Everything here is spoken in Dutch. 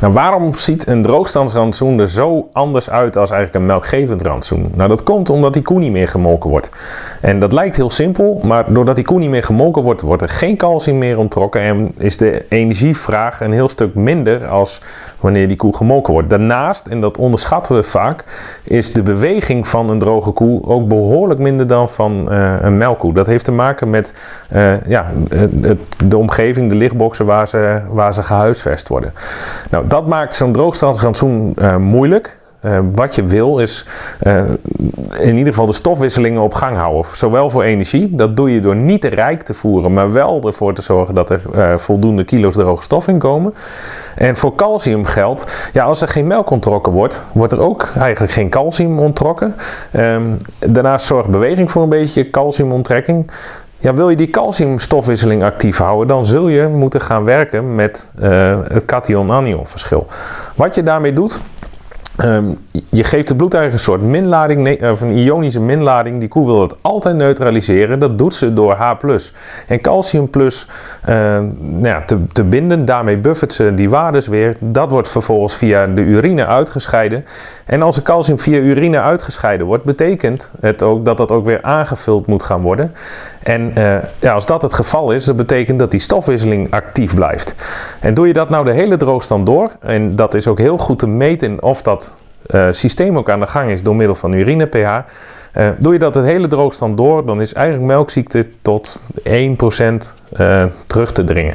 Nou, waarom ziet een droogstandsrantsoen er zo anders uit als eigenlijk een melkgevend rantsoen? Nou, dat komt omdat die koe niet meer gemolken wordt. En dat lijkt heel simpel, maar doordat die koe niet meer gemolken wordt, wordt er geen calcium meer onttrokken en is de energievraag een heel stuk minder als wanneer die koe gemolken wordt. Daarnaast, en dat onderschatten we vaak, is de beweging van een droge koe ook behoorlijk minder dan van uh, een melkkoe. Dat heeft te maken met uh, ja, het, de omgeving, de lichtboxen waar ze, waar ze gehuisvest worden. Nou, dat maakt zo'n droogstandsrantsoen uh, moeilijk. Uh, wat je wil is uh, in ieder geval de stofwisselingen op gang houden. Zowel voor energie, dat doe je door niet te rijk te voeren, maar wel ervoor te zorgen dat er voldoende kilo's droge stof in komen. En voor calcium geldt, ja, als er geen melk onttrokken wordt, wordt er ook eigenlijk geen calcium onttrokken. Um, daarnaast zorgt beweging voor een beetje calciumonttrekking. Ja, wil je die calciumstofwisseling actief houden, dan zul je moeten gaan werken met uh, het cation-anion verschil. Wat je daarmee doet, Um, je geeft de bloed eigenlijk een soort minlading, of een ionische minlading. Die koe wil het altijd neutraliseren. Dat doet ze door H+. En calcium plus uh, nou ja, te, te, binden. Daarmee buffert ze die waardes weer. Dat wordt vervolgens via de urine uitgescheiden. En als er calcium via urine uitgescheiden wordt, betekent het ook dat dat ook weer aangevuld moet gaan worden. En uh, ja, als dat het geval is, dat betekent dat die stofwisseling actief blijft. En doe je dat nou de hele droogstand door, en dat is ook heel goed te meten of dat uh, systeem ook aan de gang is door middel van urine pH. Uh, doe je dat het hele droogstand door, dan is eigenlijk melkziekte tot 1% uh, terug te dringen.